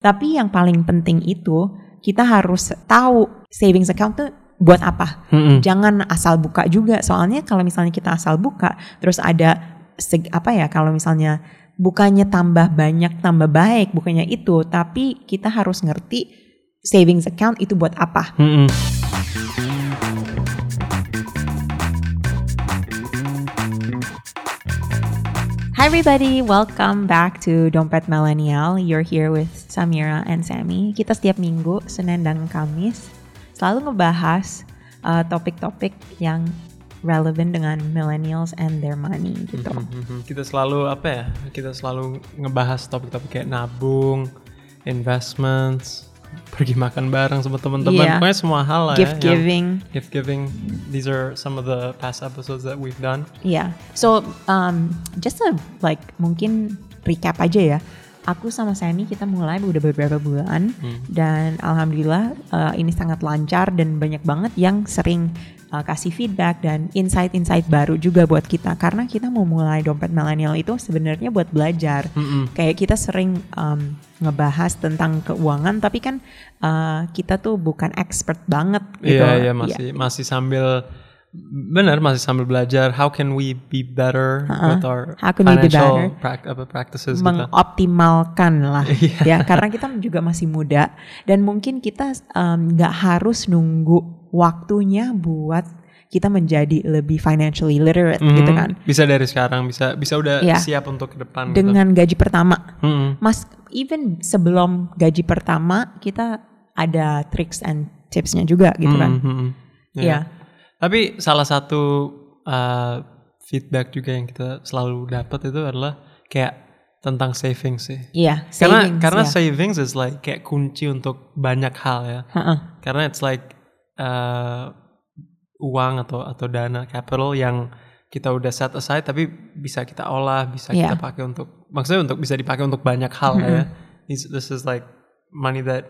Tapi yang paling penting itu kita harus tahu savings account tuh buat apa. Mm-mm. Jangan asal buka juga. Soalnya kalau misalnya kita asal buka terus ada seg- apa ya kalau misalnya bukannya tambah banyak tambah baik bukannya itu tapi kita harus ngerti savings account itu buat apa. Mm-mm. Hi everybody, welcome back to Dompet Millennial. You're here with Samira and Sammy. Kita setiap minggu, Senin dan Kamis, selalu ngebahas uh, topik-topik yang relevant dengan millennials and their money gitu. Mhm. Kita selalu apa ya? Kita selalu ngebahas topik-topik kayak nabung, investments, pergi makan bareng sama teman-teman. Iya. Pokoknya semua hal lah Gift ya. yang- giving, Gift giving. These are some of the past episodes that we've done. yeah. So um, just a, like mungkin recap aja ya. Aku sama Sammy kita mulai udah beberapa bulan dan alhamdulillah uh, ini sangat lancar dan banyak banget yang sering uh, kasih feedback dan insight-insight baru juga buat kita karena kita mau mulai dompet milenial itu sebenarnya buat belajar. Mm-mm. Kayak kita sering um, ngebahas tentang keuangan tapi kan uh, kita tuh bukan expert banget gitu. Iya, iya masih masih sambil benar masih sambil belajar how can we be better with our How can we be financial better? practices gitu. mengoptimalkan lah Iya. ya karena kita juga masih muda dan mungkin kita em, nggak harus nunggu waktunya buat kita menjadi lebih financially literate gitu Mhm. kan Bisa dari sekarang, bisa bisa udah Iya. siap untuk ke depan gitu. dengan gaji pertama Mm-mm. mas even sebelum gaji pertama kita ada tricks and tipsnya juga gitu kan Mhm, mhm. ya Iya. Tapi salah satu uh, feedback juga yang kita selalu dapat itu adalah kayak tentang savings sih. iya Karena savings, karena ya. savings is like kayak kunci untuk banyak hal ya. Ha-ha. Karena it's like uh, uang atau atau dana capital yang kita udah set aside tapi bisa kita olah, bisa Iya. kita pakai untuk maksudnya untuk bisa dipakai untuk banyak hal ya. This, this is like money that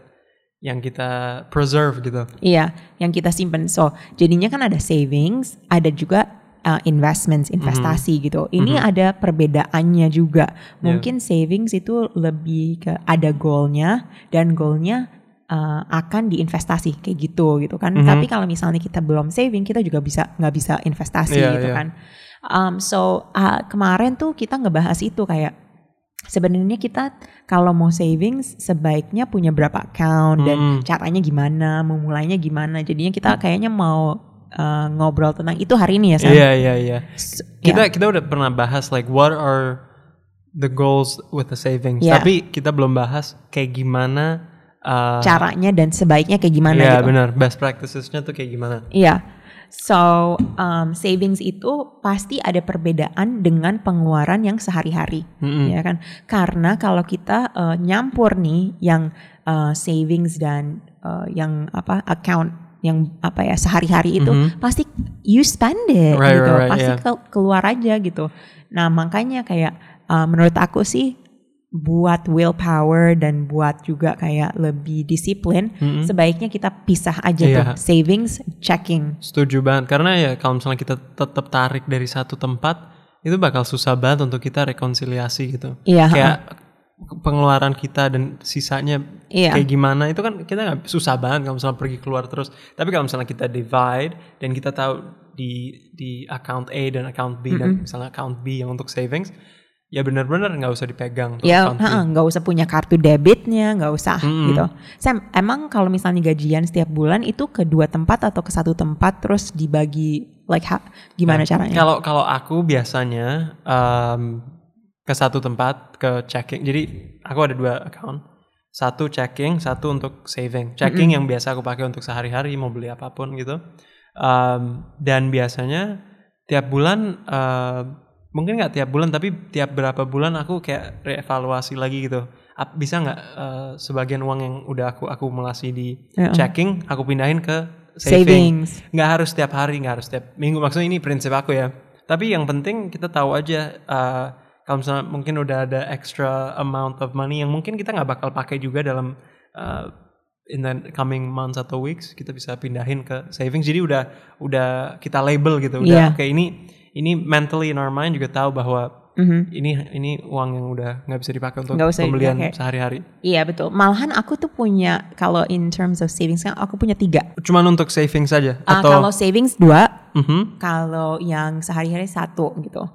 yang kita preserve gitu. Iya, yang kita simpen. So, jadinya kan ada savings, ada juga uh, investments, investasi gitu. Ini ada perbedaannya juga. Mungkin savings itu lebih ke ada goalnya dan goalnya uh, akan diinvestasi kayak gitu gitu kan. Tapi kalau misalnya kita belum saving, kita juga bisa nggak bisa investasi Iya, gitu iya. kan. Um, so uh, kemarin tuh kita ngebahas itu kayak sebenarnya kita kalau mau savings sebaiknya punya berapa account dan Hmm. caranya gimana, memulainya gimana. Jadinya kita kayaknya mau uh, ngobrol tentang itu hari ini ya, Sam. Iya iya iya. Kita ya. kita udah pernah bahas like what are the goals with the savings. Iya. Tapi kita belum bahas kayak gimana uh, caranya dan sebaiknya kayak gimana Iya gitu. benar, best practicesnya tuh kayak gimana? Iya. So, um, savings itu pasti ada perbedaan dengan pengeluaran yang sehari-hari, Mm-mm. ya kan? Karena kalau kita uh, nyampur nih yang uh, savings dan uh, yang apa account yang apa ya sehari-hari itu pasti you spend it Right, gitu, right, right, pasti yeah. ke- keluar aja gitu. Nah makanya kayak uh, menurut aku sih buat willpower dan buat juga kayak lebih disiplin, sebaiknya kita pisah aja Iya. tuh savings, checking. Setuju banget karena ya kalau misalnya kita tetap tarik dari satu tempat itu bakal susah banget untuk kita rekonsiliasi gitu. Iya, Kayak pengeluaran kita dan sisanya Iya. kayak gimana itu kan kita nggak susah banget kalau misalnya pergi keluar terus. Tapi kalau misalnya kita divide dan kita tahu di di account A dan account B dan misalnya account B yang untuk savings ya benar-benar nggak usah dipegang Ya, nggak usah punya kartu debitnya, nggak usah gitu. Sam, emang kalau misalnya gajian setiap bulan itu ke dua tempat atau ke satu tempat terus dibagi like ha- gimana caranya? Kalau kalau aku biasanya em, ke satu tempat ke checking. Jadi aku ada dua account. Satu checking, satu untuk saving. Checking yang biasa aku pakai untuk sehari-hari mau beli apa pun gitu. Em, dan biasanya tiap bulan em, mungkin nggak tiap bulan tapi tiap berapa bulan aku kayak reevaluasi lagi gitu. Bisa nggak eh, sebagian uang yang udah aku akumulasi di Heeh. checking aku pindahin ke saving Savings. nggak harus setiap hari nggak harus setiap minggu maksudnya ini prinsip aku ya tapi yang penting kita tahu aja uh, kalau misalnya mungkin udah ada extra amount of money yang mungkin kita nggak bakal pakai juga dalam uh, in the coming months atau weeks kita bisa pindahin ke savings jadi udah udah kita label gitu udah Iya. oke ini ini mentally in our mind juga tahu bahwa Mhm. ini ini uang yang udah nggak bisa dipakai untuk usah pembelian dipakai. sehari-hari. Iya betul. Malahan aku tuh punya kalau in terms of savings kan aku punya tiga. Cuman untuk saving saja Ah, atau kalau savings dua, Mhm, kalau yang sehari-hari satu gitu.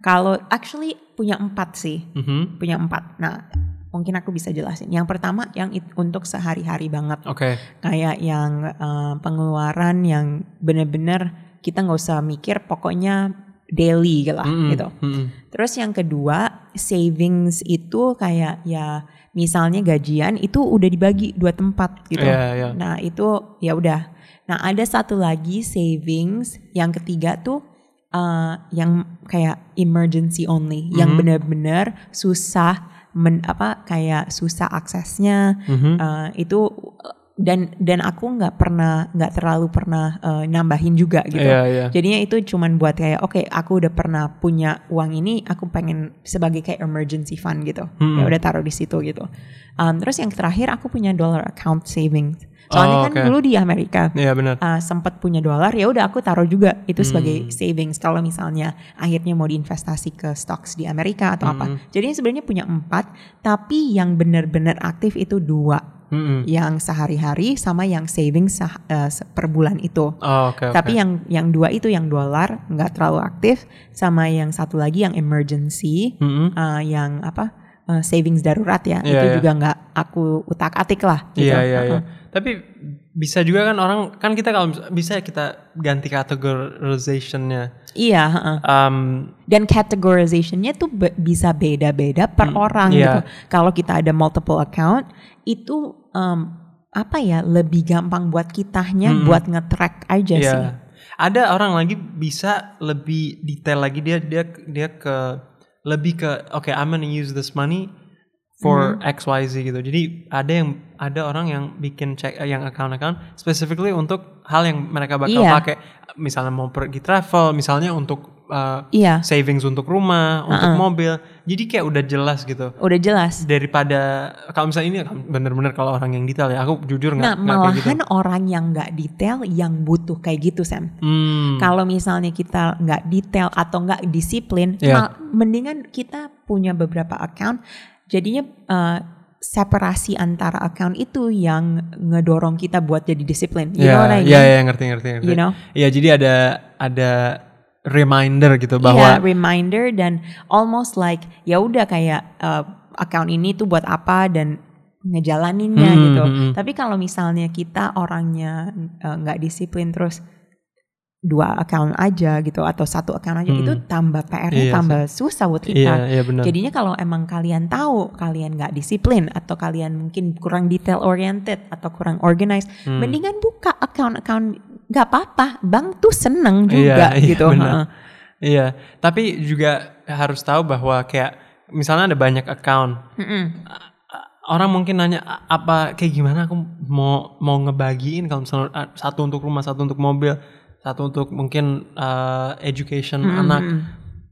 Kalau actually punya empat sih, mhm. punya empat. Nah mungkin aku bisa jelasin. Yang pertama yang it- untuk sehari-hari banget, Oke. kayak yang eh, pengeluaran yang bener-bener kita nggak usah mikir, pokoknya daily lah Mhm, gitu. mhm. Terus yang kedua, savings itu kayak ya misalnya gajian itu udah dibagi dua tempat gitu. Iya, iya. Nah, itu ya udah. Nah, ada satu lagi savings yang ketiga tuh eh, yang kayak emergency only, yang Mhm. benar-benar susah men, apa kayak susah aksesnya Mhm. eh, itu dan dan aku nggak pernah nggak terlalu pernah eh, nambahin juga gitu. Iya, iya. Jadinya itu cuman buat kayak oke aku udah pernah punya uang ini aku pengen sebagai kayak emergency fund gitu. Hmm. Ya udah taruh di situ gitu. Um, terus yang terakhir aku punya dollar account savings. Soalnya Oh, kan dulu di Amerika Iya benar. uh, sempat punya dolar ya udah aku taruh juga itu sebagai Hmm. savings kalau misalnya akhirnya mau diinvestasi ke stocks di Amerika atau Hmm. apa. Jadi sebenarnya punya empat tapi yang benar-benar aktif itu dua. Mhm. Yang sehari-hari sama yang savings sah- uh, per bulan itu. Oh, oke. Tapi yang yang dua itu yang dolar nggak terlalu aktif sama yang satu lagi yang emergency Mhm. uh, yang apa uh, savings darurat ya Iya, itu iya. juga nggak aku utak atik lah. Gitu. Iya iya iya. Tapi bisa juga kan orang kan kita kalau bisa kita ganti categorizationnya. Iya. uh-uh. Um, Dan categorizationnya tuh be- bisa beda-beda per orang iya. gitu. Kalau kita ada multiple account itu um, apa ya lebih gampang buat kitanya Mm-mm. buat nge-track aja Iya. sih. Ada orang lagi bisa lebih detail lagi dia dia dia ke lebih ke oke I'm gonna use this money for Mm-hmm. X Y Z gitu. Jadi ada yang ada orang yang bikin cek eh, yang account-account specifically untuk hal yang mereka bakal Iya. pakai. Misalnya mau pergi travel, misalnya untuk uh, Iya, savings untuk rumah, untuk Uh-uh. mobil. Jadi kayak udah jelas gitu. udah jelas. Daripada kalau misalnya ini bener-bener kalau orang yang detail ya, aku jujur Nah, nggak nggak kayak gitu. malahan orang yang nggak detail yang butuh kayak gitu, Sam. Hmm. Kalau misalnya kita nggak detail atau nggak disiplin, mal- mendingan kita punya beberapa account. Jadinya eh, separasi antara account itu yang ngedorong kita buat jadi disiplin. You know what I mean? Iya, iya, ngerti, ngerti, ngerti. You know? Iya, jadi ada ada reminder gitu Iya, bahwa reminder dan almost like ya udah kayak eh, account ini tuh buat apa dan ngejalaninnya Hmm, gitu. hmm, hmm. Tapi kalau misalnya kita orangnya eh, nggak disiplin terus dua account aja gitu atau satu account aja Hmm. itu tambah Iya PR-nya tambah susah buat kita. iya, iya benar. Jadinya kalau emang kalian tahu kalian nggak disiplin atau kalian mungkin kurang detail oriented atau kurang organized, Hmm. mendingan buka account-account nggak apa-apa. Bank tuh seneng Iya, juga iya, gitu. benar. Heeh. Iya, tapi juga harus tahu bahwa kayak misalnya ada banyak account, Mm-mm. orang mungkin nanya "A- apa kayak gimana aku mau mau ngebagiin kalau misalnya satu untuk rumah, satu untuk mobil, satu untuk mungkin uh, education Mm-mm. anak.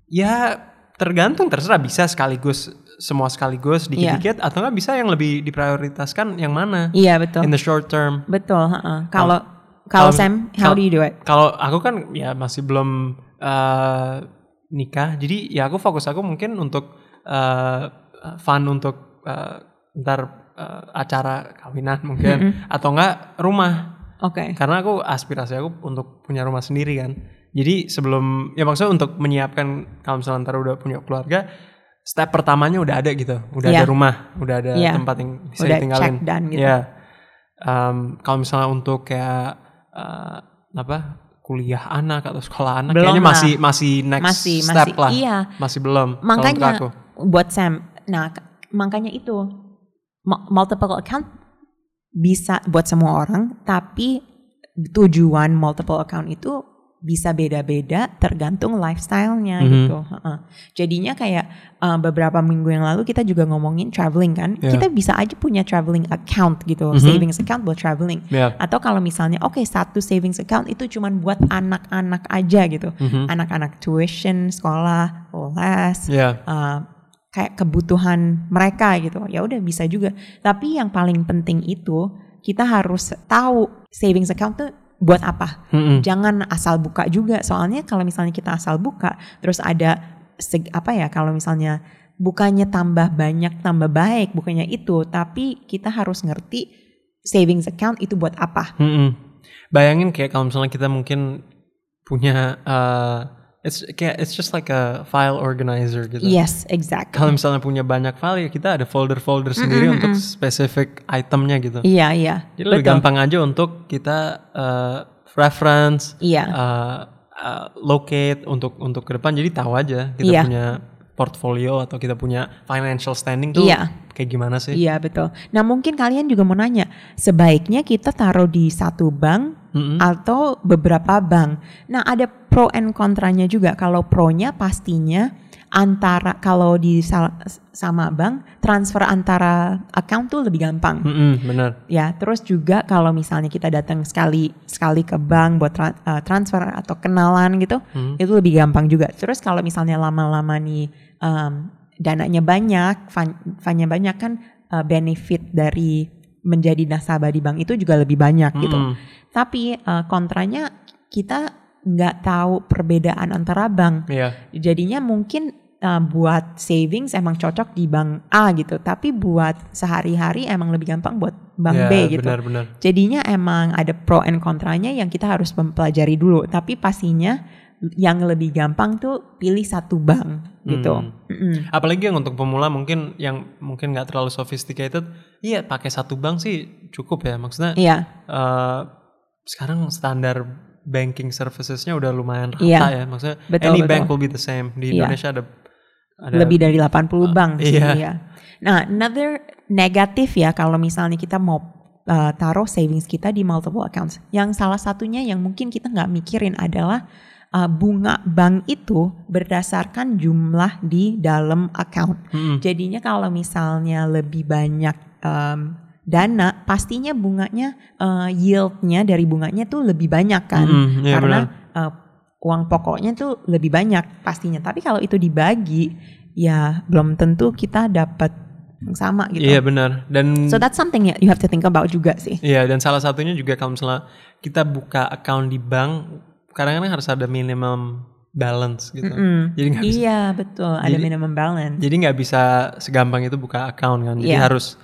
Ya tergantung terserah bisa sekaligus semua sekaligus dikit-dikit atau nggak bisa yang lebih diprioritaskan yang mana Iya betul. in the short term. Betul. heeh. Kalau kalau kalau- Sam, how do you do it? Kalau aku kan ya masih belum eh, nikah, jadi ya aku fokus aku mungkin untuk eh, fun untuk eh, ntar eh, acara kawinan mungkin atau enggak rumah Oke. karena aku aspirasi aku untuk punya rumah sendiri kan. Jadi sebelum ya maksudnya untuk menyiapkan kalau misalnya ntar udah punya keluarga, step pertamanya udah ada gitu, udah Iya. ada rumah, udah ada Iya. tempat yang bisa Udah ditinggalin. check done gitu. Iya. Em, kalau misalnya untuk kayak eh, apa kuliah anak atau sekolah anak, Belum kayaknya lah. masih masih next Masih step masih lah, iya. masih belum. Makanya aku. buat Sam, nah makanya itu mu- multiple account bisa buat semua orang, tapi tujuan multiple account itu bisa beda-beda tergantung lifestyle-nya Mhm. gitu. Heeh. Jadinya kayak uh, beberapa minggu yang lalu kita juga ngomongin traveling kan, Iya. kita bisa aja punya traveling account gitu, Mhm. savings account buat traveling. Ya. Atau kalau misalnya oke satu savings account itu cuman buat anak-anak aja gitu. Mhm. Anak-anak tuition, sekolah, les, Ya. uh, kayak kebutuhan mereka gitu. Ya udah bisa juga. Tapi yang paling penting itu kita harus tahu savings account tuh buat apa. Mm-mm. Jangan asal buka juga. Soalnya kalau misalnya kita asal buka terus ada seg- apa ya kalau misalnya bukannya tambah banyak tambah baik bukannya itu tapi kita harus ngerti savings account itu buat apa Mm-mm. Bayangin kayak kalau misalnya kita mungkin punya uh, it's kayak it's just like a file organizer gitu. yes exactly Kalau misalnya punya banyak file ya kita ada folder-folder sendiri untuk spesifik itemnya gitu. iya iya Jadi lebih gampang aja untuk kita uh, reference, iya uh, uh, locate untuk untuk ke depan. Jadi tahu aja kita Iya. punya portfolio atau kita punya financial standing tuh Iya. kayak gimana sih? Iya betul. Nah mungkin kalian juga mau nanya, sebaiknya kita taruh di satu bank Mm-mm. atau beberapa bank. Nah ada pro and kontranya juga. Kalau pro-nya pastinya antara kalau di sama bank transfer antara account tuh lebih gampang. Mm-mm, benar. Ya, terus juga kalau misalnya kita datang sekali sekali ke bank buat tra- uh, transfer atau kenalan gitu, Hmm. itu lebih gampang juga. Terus kalau misalnya lama-lama nih um, dananya banyak, fun- funnya banyak kan uh, benefit dari menjadi nasabah di bank itu juga lebih banyak gitu. Mm-mm. Tapi uh, kontranya kita nggak tahu perbedaan antara bank. Iya. Jadinya mungkin uh, buat savings emang cocok di bank A gitu, tapi buat sehari-hari emang lebih gampang buat bank Iya, B gitu. Benar-benar. Jadinya emang ada pro and kontranya yang kita harus mempelajari dulu, tapi pastinya yang lebih gampang tuh pilih satu bank gitu. Hmm. Apalagi yang untuk pemula mungkin yang mungkin nggak terlalu sophisticated, iya pakai satu bank sih cukup ya. Maksudnya Iya, eh, sekarang standar banking servicesnya udah lumayan rata Iya. ya. Maksudnya Betul, any betul. bank will be the same. Di Iya. Indonesia ada ada lebih dari 80 bank sih iya. ya. Nah, another negatif ya kalau misalnya kita mau uh, taruh savings kita di multiple accounts. Yang salah satunya yang mungkin kita nggak mikirin adalah uh, bunga bank itu berdasarkan jumlah di dalam account. Mm-mm. Jadinya kalau misalnya lebih banyak um, dana, pastinya bunganya uh, yieldnya dari bunganya tuh lebih banyak kan, Mm-mm, iya karena benar. uh, uang pokoknya tuh lebih banyak pastinya. Tapi kalau itu dibagi, ya belum tentu kita dapat yang sama gitu. Iya benar. Dan So that's something ya you have to think about juga sih. Iya dan salah satunya juga kalau misalnya kita buka account di bank, kadang-kadang harus ada minimum balance gitu. Mm. Jadi nggak bisa, Iya betul, ada Jadi- minimum balance. jadi nggak bisa segampang itu buka account kan. Jadi Iya. harus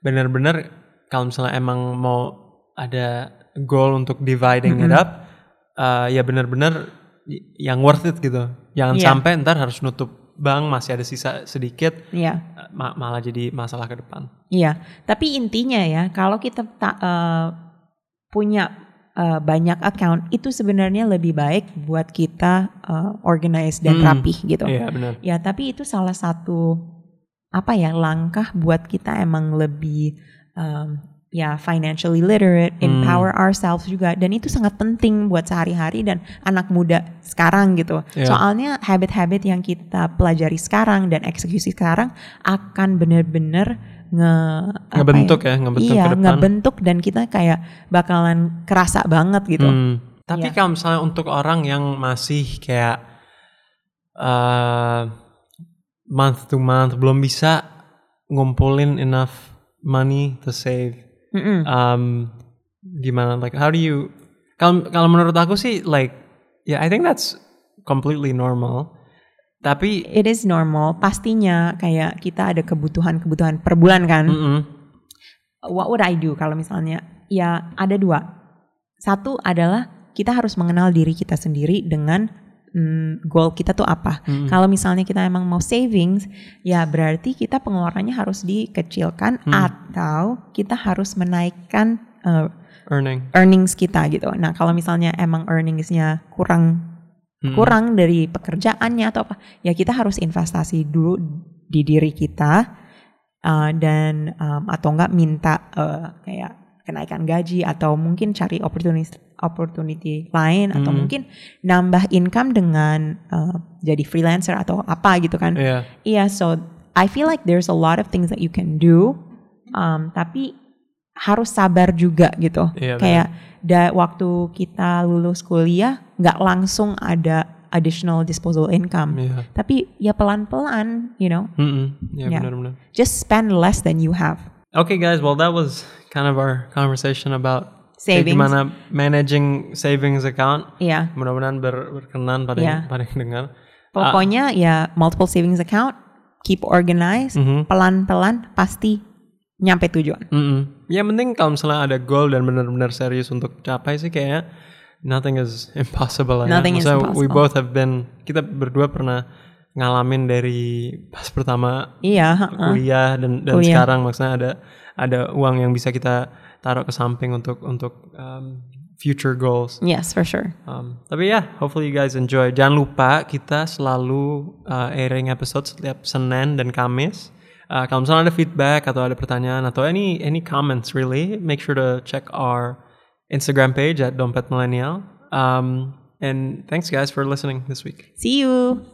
benar-benar kalau misalnya emang mau ada goal untuk dividing it up, uh, ya benar-benar yang worth it gitu. Jangan Iya. sampai ntar harus nutup bank masih ada sisa sedikit, Iya. uh, ma- malah jadi masalah ke depan. Iya, tapi intinya ya kalau kita ta- eh, punya eh, banyak account itu sebenarnya lebih baik buat kita eh, organize dan Hmm. rapih gitu. Iya benar. Ya, tapi itu salah satu apa ya langkah buat kita emang lebih em, ya financially literate, Hmm. empower ourselves juga dan itu sangat penting buat sehari-hari dan anak muda sekarang gitu. Iya. Soalnya habit-habit yang kita pelajari sekarang dan eksekusi sekarang akan bener-bener nge Ngebentuk ya, ngebentuk iya, ke depan. ngebentuk dan kita kayak bakalan kerasa banget gitu. Hmm. Tapi Iya. kalau misalnya untuk orang yang masih kayak uh, month to month belum bisa ngumpulin enough money to save, Mm-mm. um, gimana? Like how do you? Kalau kalau menurut aku sih like, yeah, I think that's completely normal. Tapi, It is normal, pastinya kayak kita ada kebutuhan-kebutuhan per bulan kan. mm-mm, What would I do kalau misalnya ya ada dua. Satu adalah kita harus mengenal diri kita sendiri dengan mm, goal kita tuh apa. Mm-mm. Kalau misalnya kita emang mau savings, ya berarti kita pengeluarannya harus dikecilkan Hmm. atau kita harus menaikkan uh, earning. earnings kita gitu. Nah kalau misalnya emang earningsnya kurang Mm-mm. kurang dari pekerjaannya atau apa ya kita harus investasi dulu di diri kita uh, dan um, atau enggak minta uh, kayak kenaikan gaji atau mungkin cari opportunity opportunity lain atau Hmm. mungkin nambah income dengan uh, jadi freelancer atau apa gitu kan Iya. Iya, so I feel like there's a lot of things that you can do, um, tapi harus sabar juga gitu. Iya, Kayak da waktu kita lulus kuliah nggak langsung ada additional disposable income, Iya. tapi ya pelan-pelan, you know, Mm-mm. Iya Yeah. benar-benar. just spend less than you have. Okay, guys. Well, that was kind of our conversation about Savings. gimana managing savings account. Iya, Mudah-mudahan ber- berkenan pada yang, pada yang dengar. Pokoknya ya multiple savings account, keep organized, Mhm. pelan-pelan pasti nyampe tujuan. Mm-mm. Ya penting kalau misalnya ada goal dan benar-benar serius untuk capai sih kayaknya nothing is impossible lah ya. Nothing is Maksudnya we impossible. both have been kita berdua pernah ngalamin dari pas pertama Iya, heeh. kuliah dan dan Kuliah. sekarang maksudnya ada ada uang yang bisa kita taruh ke samping untuk untuk um, future goals. Yes, for sure. Um, tapi ya, hopefully you guys enjoy. Jangan lupa kita selalu uh, airing episode setiap Senin dan Kamis. Uh, kalau misalnya ada feedback atau ada pertanyaan atau any any comments really, make sure to check our Instagram page at Dompet Millennial. Um, and thanks guys for listening this week. See you.